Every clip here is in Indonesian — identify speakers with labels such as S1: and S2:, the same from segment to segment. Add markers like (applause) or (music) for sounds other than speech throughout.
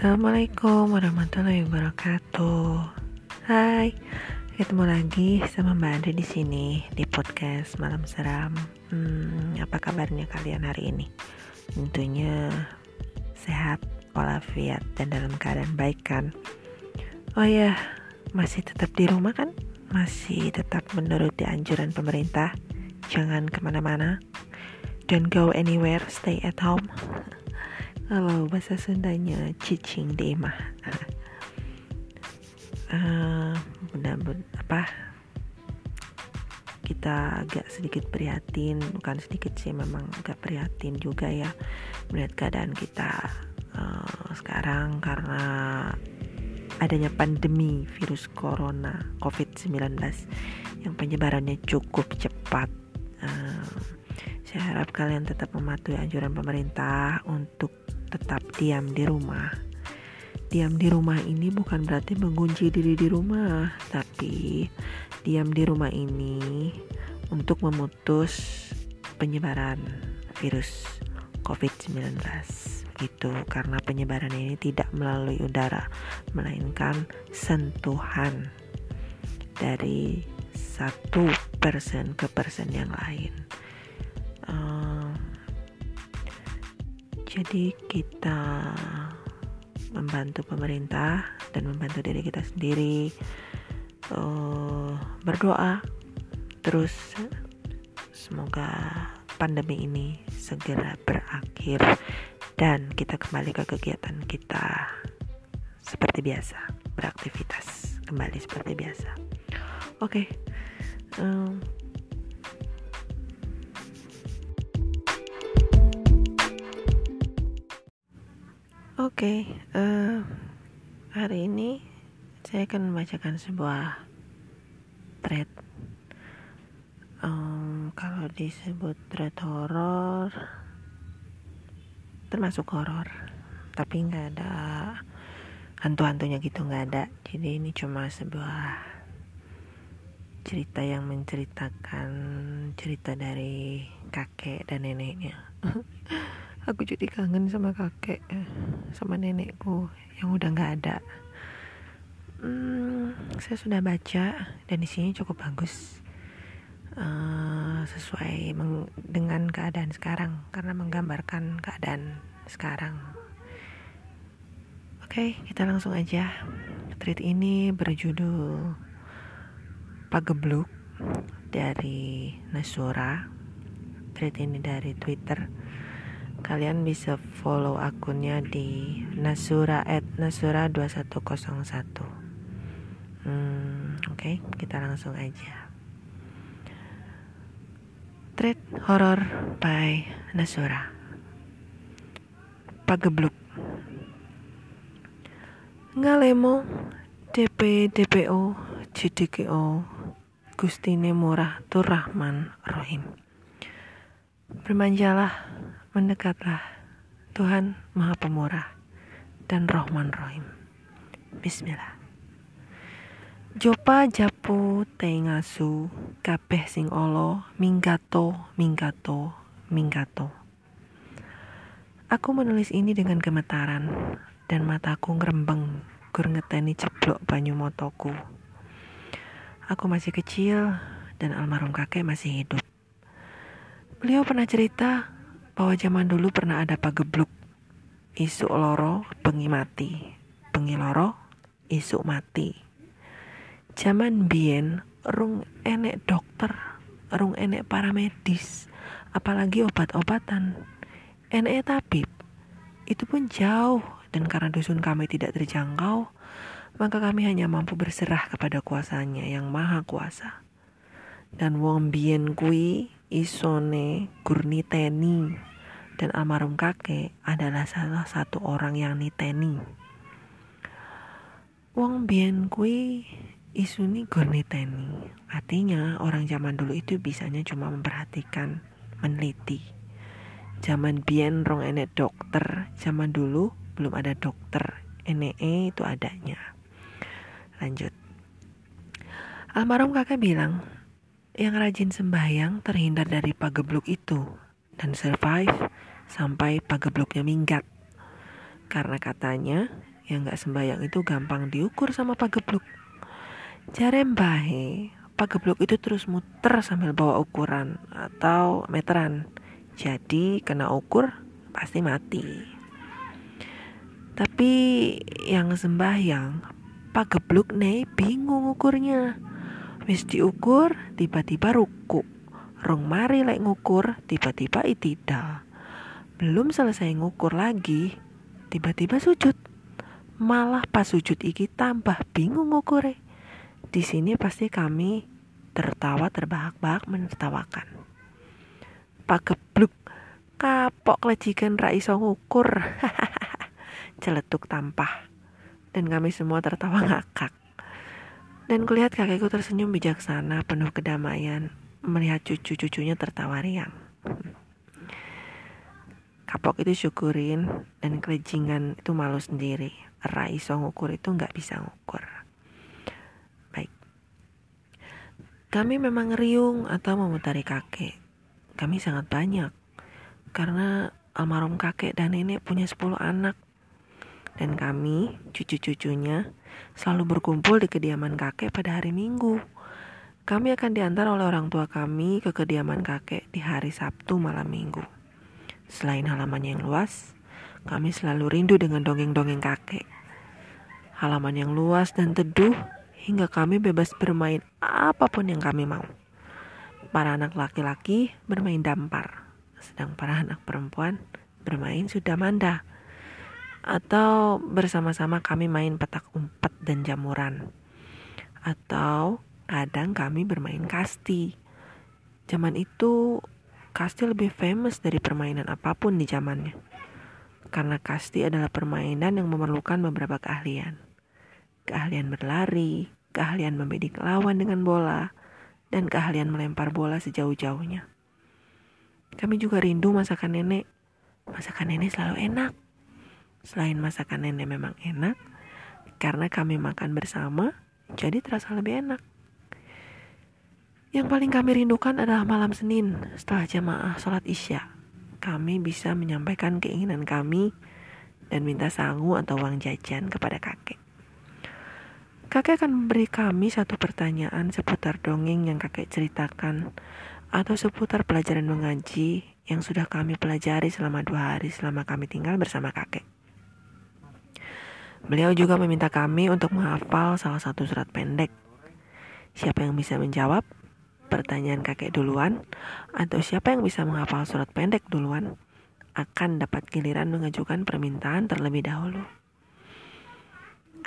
S1: Assalamualaikum warahmatullahi wabarakatuh. Hai, ketemu lagi sama Mbak Andre di sini di podcast Malam Seram. Hmm, apa kabarnya kalian hari ini? Tentunya sehat, walafiat, dan dalam keadaan baik kan? Oh ya, masih tetap di rumah kan? Masih tetap menuruti anjuran pemerintah. Jangan ke mana-mana. Don't go anywhere, stay at home. Kalau bahasa Sundanya cicing deh mah. Uh, benar apa? Kita agak sedikit prihatin bukan sedikit sih memang agak prihatin juga ya melihat keadaan kita uh, sekarang karena adanya pandemi virus corona COVID-19 yang penyebarannya cukup cepat. Uh, saya harap kalian tetap mematuhi anjuran pemerintah untuk tetap diam di rumah. Diam di rumah ini bukan berarti mengunci diri di rumah, tapi diam di rumah ini untuk memutus penyebaran virus COVID-19 gitu karena penyebaran ini tidak melalui udara melainkan sentuhan dari satu persen ke persen yang lain Jadi kita membantu pemerintah dan membantu diri kita sendiri uh, berdoa terus semoga pandemi ini segera berakhir dan kita kembali ke kegiatan kita seperti biasa beraktivitas kembali seperti biasa oke okay. um, Oke, okay, uh, eh, hari ini saya akan membacakan sebuah thread. Um, kalau disebut thread horor, termasuk horor, tapi nggak ada hantu-hantunya gitu nggak ada. Jadi ini cuma sebuah cerita yang menceritakan cerita dari kakek dan neneknya. (laughs) aku jadi kangen sama kakek sama nenekku yang udah nggak ada. Hmm, saya sudah baca dan isinya cukup bagus uh, sesuai dengan keadaan sekarang karena menggambarkan keadaan sekarang. Oke okay, kita langsung aja. Tweet ini berjudul Pagebluk dari Nasura. Tweet ini dari Twitter kalian bisa follow akunnya di nasura at nasura 2101 hmm, oke okay, kita langsung aja. Thread Horror by Nasura. Pagebluk. Ngalemo DP DPO JDKO Gustine Murah Turrahman Rohim. Bermanjalah Mendekatlah Tuhan Maha Pemurah dan Rohman Rohim. Bismillah. Jopa japu tengasu kabeh sing olo minggato minggato minggato. Aku menulis ini dengan gemetaran dan mataku ngerembeng gur ngeteni ceblok banyu motoku. Aku masih kecil dan almarhum kakek masih hidup. Beliau pernah cerita bahwa zaman dulu pernah ada pagebluk. Isu loro bengi mati. Bengi loro isu mati. Zaman bien rung enek dokter rung enek paramedis apalagi obat-obatan. Enek tabib itu pun jauh. Dan karena dusun kami tidak terjangkau maka kami hanya mampu berserah kepada kuasanya yang maha kuasa. Dan wong bien kui isone gurniteni dan almarhum kakek adalah salah satu orang yang niteni. Wong bien kui isuni gur niteni. Artinya orang zaman dulu itu bisanya cuma memperhatikan, meneliti. Zaman bien rong enek dokter, zaman dulu belum ada dokter. NE itu adanya. Lanjut. Almarhum kakek bilang, yang rajin sembahyang terhindar dari pagebluk itu dan survive sampai pagebloknya minggat. Karena katanya yang gak sembayang itu gampang diukur sama Pak Gebluk. Jarembahe, Pak Gebluk itu terus muter sambil bawa ukuran atau meteran. Jadi kena ukur pasti mati. Tapi yang sembahyang, Pak Gebluk nih bingung ukurnya. Wis diukur, tiba-tiba ruku. Rong mari lek ngukur, tiba-tiba itidal. Belum selesai ngukur lagi, tiba-tiba sujud. Malah pas sujud iki tambah bingung ngukure. Di sini pasti kami tertawa terbahak-bahak menertawakan. Pak gebluk, kapok kelejikan ra iso ngukur. (laughs) Celetuk tampah. Dan kami semua tertawa ngakak. Dan kulihat kakekku tersenyum bijaksana penuh kedamaian melihat cucu-cucunya tertawa riang kapok itu syukurin dan kelejingan itu malu sendiri. Raiso ngukur itu nggak bisa ngukur. Baik. Kami memang riung atau memutari kakek. Kami sangat banyak. Karena almarhum kakek dan nenek punya 10 anak. Dan kami cucu-cucunya selalu berkumpul di kediaman kakek pada hari minggu. Kami akan diantar oleh orang tua kami ke kediaman kakek di hari Sabtu malam minggu Selain halaman yang luas, kami selalu rindu dengan dongeng-dongeng kakek. Halaman yang luas dan teduh hingga kami bebas bermain apa pun yang kami mau. Para anak laki-laki bermain dampar, sedang para anak perempuan bermain sudah manda. Atau bersama-sama kami main petak umpet dan jamuran. Atau kadang kami bermain kasti. Zaman itu Kasti lebih famous dari permainan apa pun di zamannya. Karena kasti adalah permainan yang memerlukan beberapa keahlian. Keahlian berlari, keahlian membidik lawan dengan bola, dan keahlian melempar bola sejauh-jauhnya. Kami juga rindu masakan nenek. Masakan nenek selalu enak. Selain masakan nenek memang enak, karena kami makan bersama, jadi terasa lebih enak. Yang paling kami rindukan adalah malam Senin setelah jamaah sholat isya. Kami bisa menyampaikan keinginan kami dan minta sangu atau uang jajan kepada kakek. Kakek akan memberi kami satu pertanyaan seputar dongeng yang kakek ceritakan atau seputar pelajaran mengaji yang sudah kami pelajari selama dua hari selama kami tinggal bersama kakek. Beliau juga meminta kami untuk menghafal salah satu surat pendek. Siapa yang bisa menjawab, pertanyaan kakek duluan atau siapa yang bisa menghafal surat pendek duluan akan dapat giliran mengajukan permintaan terlebih dahulu.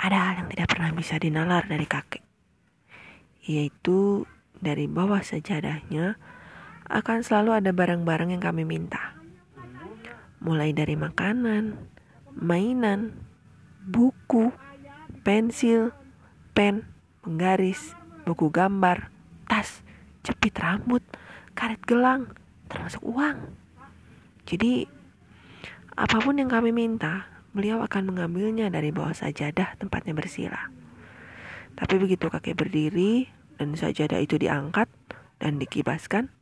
S1: Ada hal yang tidak pernah bisa dinalar dari kakek, yaitu dari bawah sejadahnya akan selalu ada barang-barang yang kami minta. Mulai dari makanan, mainan, buku, pensil, pen, penggaris, buku gambar, tas, jepit rambut, karet gelang, termasuk uang. Jadi, apa pun yang kami minta, beliau akan mengambilnya dari bawah sajadah tempatnya bersila. Tapi begitu kakek berdiri dan sajadah itu diangkat dan dikibaskan,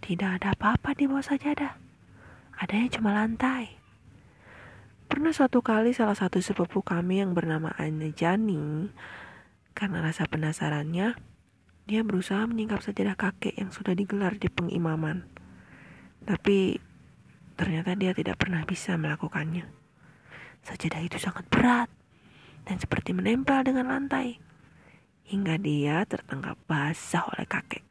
S1: tidak ada apa-apa di bawah sajadah. Adanya cuma lantai. Pernah suatu kali salah satu sepupu kami yang bernama Jani, karena rasa penasarannya, dia berusaha menyingkap sajadah kakek yang sudah digelar di pengimaman. Tapi ternyata dia tidak pernah bisa melakukannya. Sajadah itu sangat berat dan seperti menempel dengan lantai. Hingga dia tertangkap basah oleh kakek.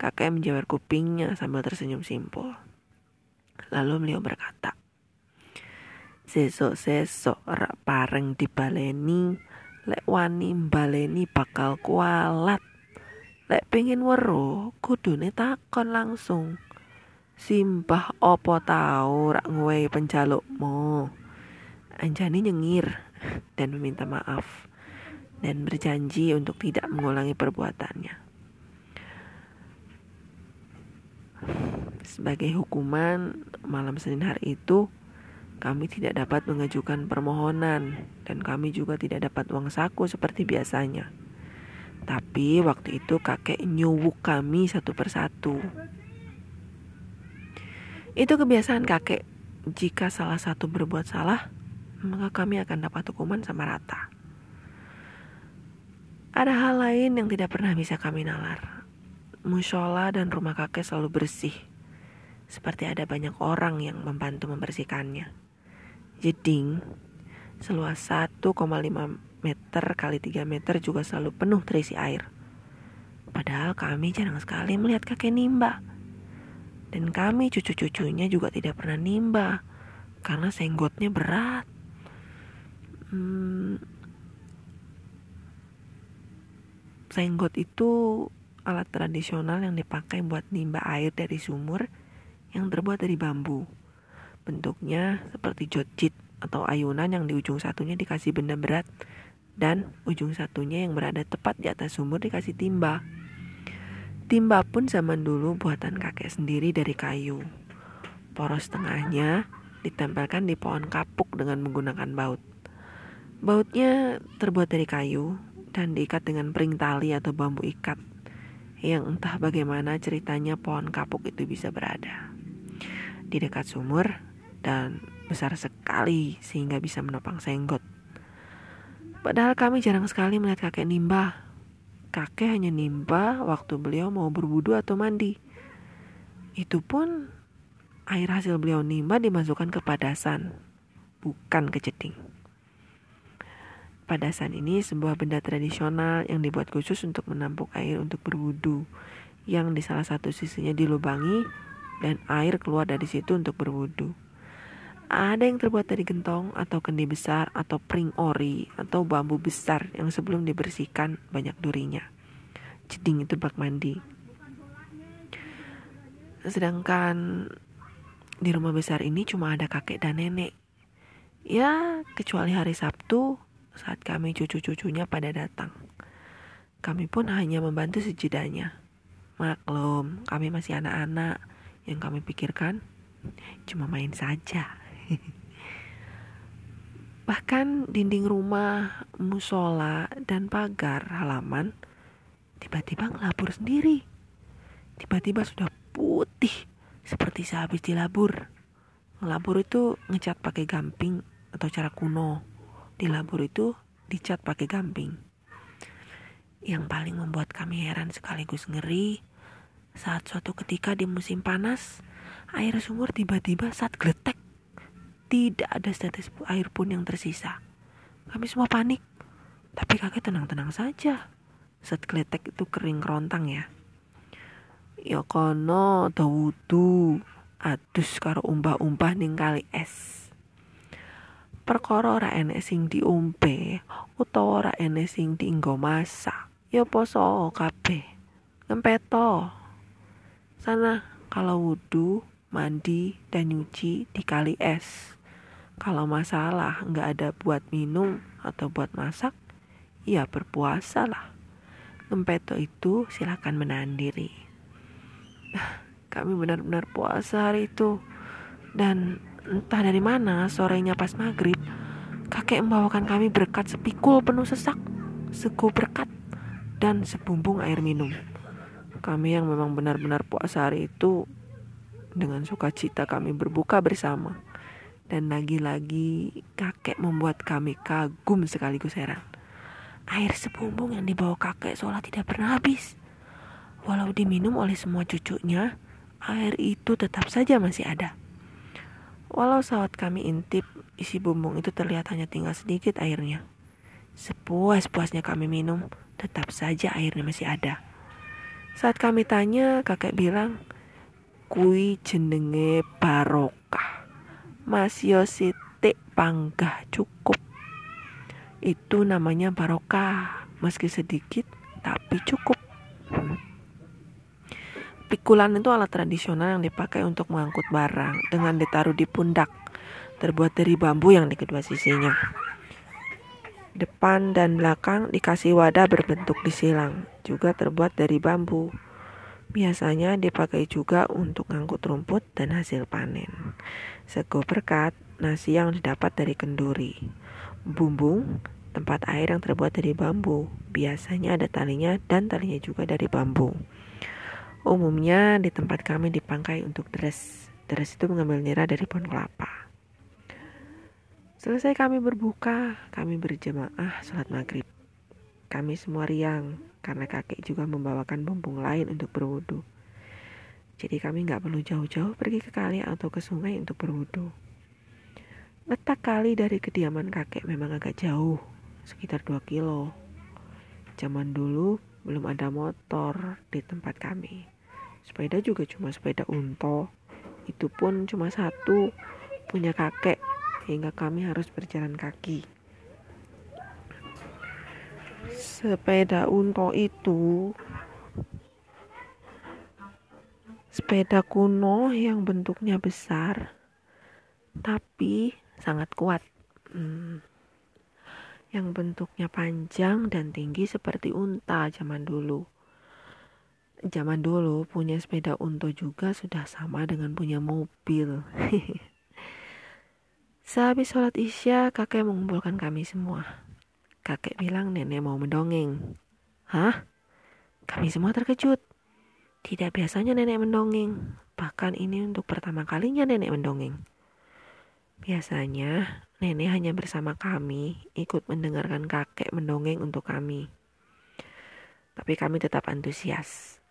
S1: Kakek menjawab kupingnya sambil tersenyum simpul. Lalu beliau berkata, Sesok-sesok rak pareng dibaleni, lek wani baleni bakal kualat. Lek pengen weruh, kudune takon langsung. Simbah opo tau rak nguwe penjalukmu. Anjani nyengir dan meminta maaf dan berjanji untuk tidak mengulangi perbuatannya. Sebagai hukuman, malam Senin hari itu kami tidak dapat mengajukan permohonan dan kami juga tidak dapat uang saku seperti biasanya. Tapi waktu itu kakek nyuwuk kami satu persatu. Itu kebiasaan kakek. Jika salah satu berbuat salah, maka kami akan dapat hukuman sama rata. Ada hal lain yang tidak pernah bisa kami nalar. Musyola dan rumah kakek selalu bersih, seperti ada banyak orang yang membantu membersihkannya. Jeding, seluas 1,5 meter kali 3 meter juga selalu penuh terisi air. Padahal kami jarang sekali melihat kakek nimba. Dan kami cucu-cucunya juga tidak pernah nimba karena senggotnya berat. Hmm, senggot itu alat tradisional yang dipakai buat nimba air dari sumur yang terbuat dari bambu. Bentuknya seperti jojit atau ayunan yang di ujung satunya dikasih benda berat dan ujung satunya yang berada tepat di atas sumur dikasih timba. Timba pun zaman dulu buatan kakek sendiri dari kayu. Poros tengahnya ditempelkan di pohon kapuk dengan menggunakan baut. Bautnya terbuat dari kayu dan diikat dengan pering tali atau bambu ikat yang entah bagaimana ceritanya pohon kapuk itu bisa berada di dekat sumur dan besar sekali sehingga bisa menopang senggot. Padahal kami jarang sekali melihat kakek nimba kakek hanya nimba waktu beliau mau berwudu atau mandi. Itu pun air hasil beliau nimba dimasukkan ke padasan, bukan ke jeding. Padasan ini sebuah benda tradisional yang dibuat khusus untuk menampung air untuk berwudu, yang di salah satu sisinya dilubangi dan air keluar dari situ untuk berwudu. Ada yang terbuat dari gentong atau kendi besar atau pring ori atau bambu besar yang sebelum dibersihkan banyak durinya. Jeding itu bak mandi. Sedangkan di rumah besar ini cuma ada kakek dan nenek. Ya, kecuali hari Sabtu saat kami cucu-cucunya pada datang. Kami pun hanya membantu sejedanya. Maklum, kami masih anak-anak. Yang kami pikirkan cuma main saja. Bahkan dinding rumah, musola, dan pagar halaman tiba-tiba ngelabur sendiri. Tiba-tiba sudah putih seperti sehabis dilabur. Ngelabur itu ngecat pakai gamping atau cara kuno. Dilabur itu dicat pakai gamping. Yang paling membuat kami heran sekaligus ngeri saat suatu ketika di musim panas air sumur tiba-tiba saat geletek tidak ada setetes air pun yang tersisa. Kami semua panik. Tapi kakek tenang-tenang saja. Saat kletek itu kering kerontang ya. Ya kono wudu adus karo umpah-umpah ning kali es. Perkara ora enek sing diombe utawa ora enek sing dienggo masak. Ya poso kabeh. Ngempeto. Sana kalau wudu, mandi, dan nyuci di kali es. Kalau masalah nggak ada buat minum atau buat masak, ya berpuasa lah. Ngempeto itu silakan menahan diri. (laughs) Kami benar-benar puasa hari itu. Dan entah dari mana sorenya pas maghrib, kakek membawakan kami berkat sepikul penuh sesak, segu berkat, dan sebumbung air minum. Kami yang memang benar-benar puasa hari itu dengan sukacita kami berbuka bersama. Dan lagi-lagi kakek membuat kami kagum sekaligus heran. Air sebumbung yang dibawa kakek seolah tidak pernah habis. Walau diminum oleh semua cucunya, air itu tetap saja masih ada. Walau saat kami intip, isi bumbung itu terlihat hanya tinggal sedikit airnya. Sepuas-puasnya kami minum, tetap saja airnya masih ada. Saat kami tanya, kakek bilang, kui jenenge barokah. Mas Yositik panggah cukup. Itu namanya barokah, meski sedikit tapi cukup. Pikulan itu alat tradisional yang dipakai untuk mengangkut barang dengan ditaruh di pundak, terbuat dari bambu yang di kedua sisinya. Depan dan belakang dikasih wadah berbentuk disilang, juga terbuat dari bambu. Biasanya dipakai juga untuk ngangkut rumput dan hasil panen. Sego berkat, nasi yang didapat dari kenduri. Bumbung, tempat air yang terbuat dari bambu. Biasanya ada talinya dan talinya juga dari bambu. Umumnya di tempat kami dipangkai untuk deres. Deres itu mengambil nira dari pohon kelapa. Selesai kami berbuka, kami berjemaah sholat maghrib. Kami semua riang karena kakek juga membawakan bumbung lain untuk berwudu. Jadi kami nggak perlu jauh-jauh pergi ke kali atau ke sungai untuk berwudu. Letak kali dari kediaman kakek memang agak jauh, sekitar 2 kilo. Zaman dulu belum ada motor di tempat kami. Sepeda juga cuma sepeda unto. Itu pun cuma satu, punya kakek, hingga kami harus berjalan kaki. Sepeda unto itu sepeda kuno yang bentuknya besar tapi sangat kuat hmm. yang bentuknya panjang dan tinggi seperti unta zaman dulu zaman dulu punya sepeda unta juga sudah sama dengan punya mobil (laughs) Sehabis sholat isya, kakek mengumpulkan kami semua. Kakek bilang nenek mau mendongeng. Hah? Kami semua terkejut. Tidak biasanya nenek mendongeng, bahkan ini untuk pertama kalinya nenek mendongeng. Biasanya nenek hanya bersama kami ikut mendengarkan kakek mendongeng untuk kami. Tapi kami tetap antusias.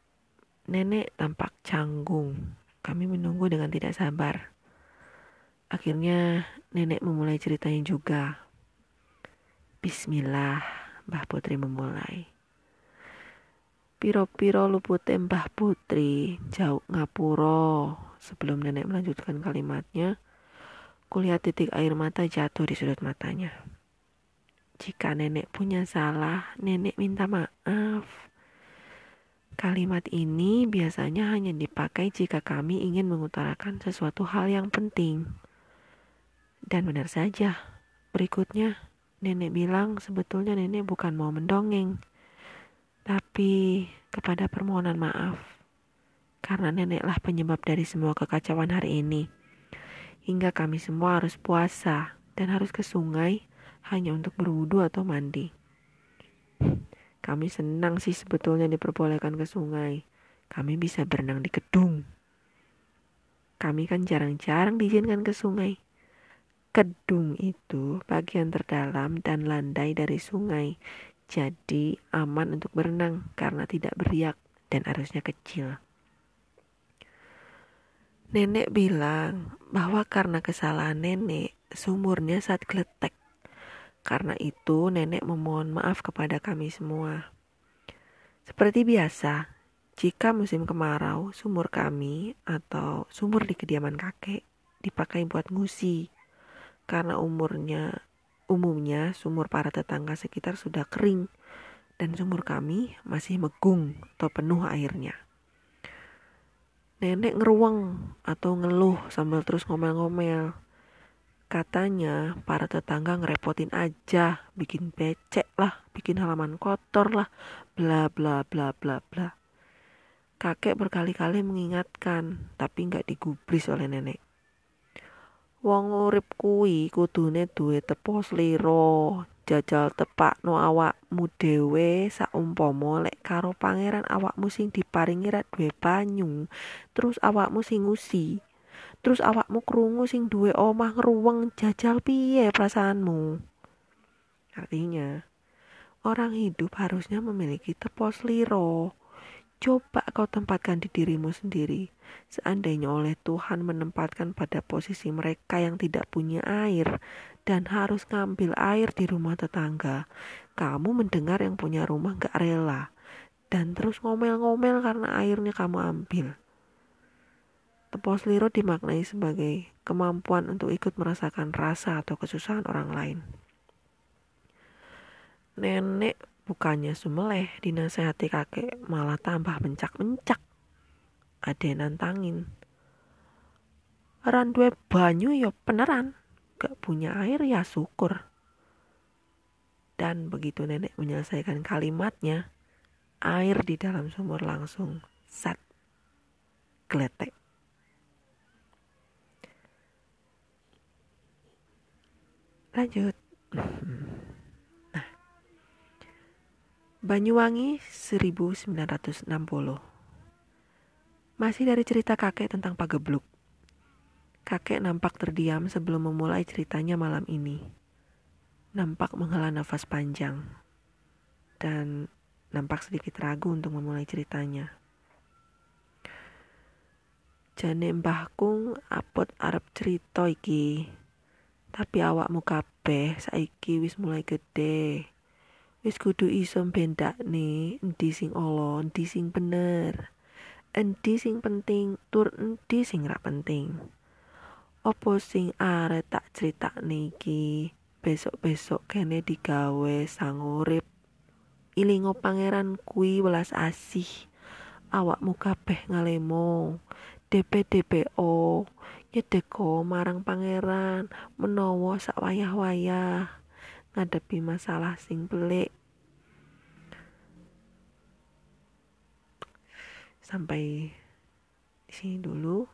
S1: Nenek tampak canggung. Kami menunggu dengan tidak sabar. Akhirnya nenek memulai ceritanya juga. Bismillah, Mbah Putri memulai. Piro-piro lupute Mbah Putri jauh ngapuro. Sebelum nenek melanjutkan kalimatnya, kulihat titik air mata jatuh di sudut matanya. Jika nenek punya salah, nenek minta maaf. Kalimat ini biasanya hanya dipakai jika kami ingin mengutarakan sesuatu hal yang penting. Dan benar saja, berikutnya nenek bilang sebetulnya nenek bukan mau mendongeng tapi kepada permohonan maaf, karena neneklah penyebab dari semua kekacauan hari ini. Hingga kami semua harus puasa dan harus ke sungai hanya untuk berwudu atau mandi. Kami senang sih sebetulnya diperbolehkan ke sungai. Kami bisa berenang di gedung. Kami kan jarang-jarang diizinkan ke sungai. Kedung itu bagian terdalam dan landai dari sungai jadi aman untuk berenang karena tidak beriak dan arusnya kecil. Nenek bilang bahwa karena kesalahan nenek, sumurnya saat geletek. Karena itu nenek memohon maaf kepada kami semua. Seperti biasa, jika musim kemarau, sumur kami atau sumur di kediaman kakek dipakai buat ngusi. Karena umurnya Umumnya sumur para tetangga sekitar sudah kering dan sumur kami masih megung atau penuh airnya. Nenek ngeruang atau ngeluh sambil terus ngomel-ngomel. Katanya para tetangga ngerepotin aja, bikin becek lah, bikin halaman kotor lah, bla bla bla bla bla. Kakek berkali-kali mengingatkan, tapi nggak digubris oleh nenek. Wong urip kuwi kudune duwe tepo slira, jajal tepakno awakmu dhewe saumpama lek karo pangeran awakmu sing diparingi ra duwe banyu, terus awakmu sing ngusi. Terus awakmu krungu sing duwe omah ngruweng jajal piye perasaanmu? Artinya, orang hidup harusnya memiliki tepo slira. Coba kau tempatkan di dirimu sendiri. Seandainya oleh Tuhan menempatkan pada posisi mereka yang tidak punya air dan harus ngambil air di rumah tetangga, kamu mendengar yang punya rumah gak rela dan terus ngomel-ngomel karena airnya kamu ambil. Tepos liro dimaknai sebagai kemampuan untuk ikut merasakan rasa atau kesusahan orang lain. Nenek Bukannya sumeleh dinasehati kakek malah tambah mencak-mencak. Ade nantangin. Ran duwe banyu ya peneran. Gak punya air ya syukur. Dan begitu nenek menyelesaikan kalimatnya, air di dalam sumur langsung sat geletek. Lanjut. (laughs) Banyuwangi 1960 Masih dari cerita kakek tentang pagebluk Kakek nampak terdiam sebelum memulai ceritanya malam ini. Nampak menghela nafas panjang. Dan nampak sedikit ragu untuk memulai ceritanya. Jane mbahku apot arep cerita iki. Tapi awakmu kabeh saiki wis mulai gede. Wis kudu iso bendakne endi sing ala, endi sing bener. Endi sing penting, tur endi sing ra penting. Opo sing arep tak critakne iki besok-besok kene digawe sang urip. Ilingo pangeran kuwi welas asih. Awakmu kabeh ngalemo. DP DPO nyedeko marang pangeran menawa sak wayah-wayah ngadepi masalah sing pelik. Sampai di sini dulu.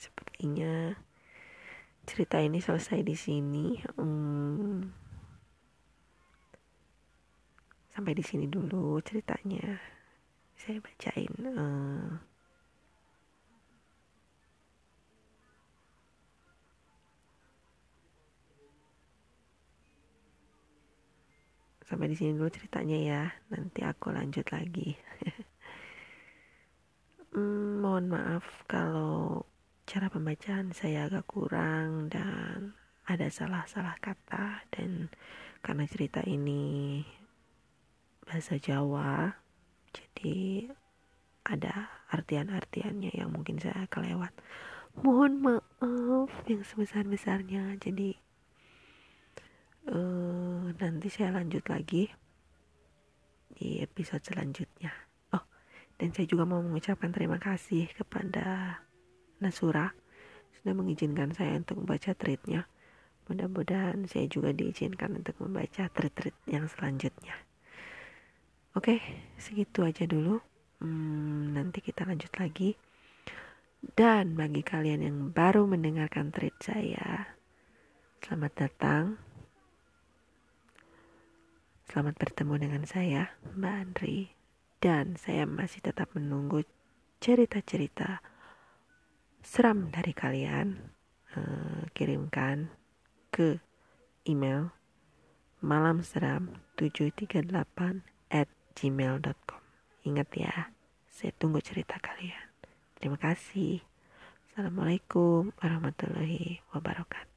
S1: sepertinya cerita ini selesai di sini. Hmm, sampai di sini dulu ceritanya. Saya bacain. Uh, sampai di sini dulu ceritanya ya. Nanti aku lanjut lagi. (laughs) hmm, mohon maaf kalau cara pembacaan saya agak kurang dan ada salah-salah kata dan karena cerita ini bahasa Jawa jadi ada artian-artiannya yang mungkin saya kelewat mohon maaf yang sebesar-besarnya jadi uh, nanti saya lanjut lagi di episode selanjutnya oh dan saya juga mau mengucapkan terima kasih kepada Nasura sudah mengizinkan saya untuk membaca tweetnya. Mudah-mudahan saya juga diizinkan untuk membaca tweet-tweet yang selanjutnya. Oke, segitu aja dulu. Hmm, nanti kita lanjut lagi. Dan bagi kalian yang baru mendengarkan tweet saya, selamat datang. Selamat bertemu dengan saya, Mbak Andri. Dan saya masih tetap menunggu cerita-cerita seram dari kalian uh, kirimkan ke email malamseram738 at gmail.com Ingat ya, saya tunggu cerita kalian. Terima kasih. Assalamualaikum warahmatullahi wabarakatuh.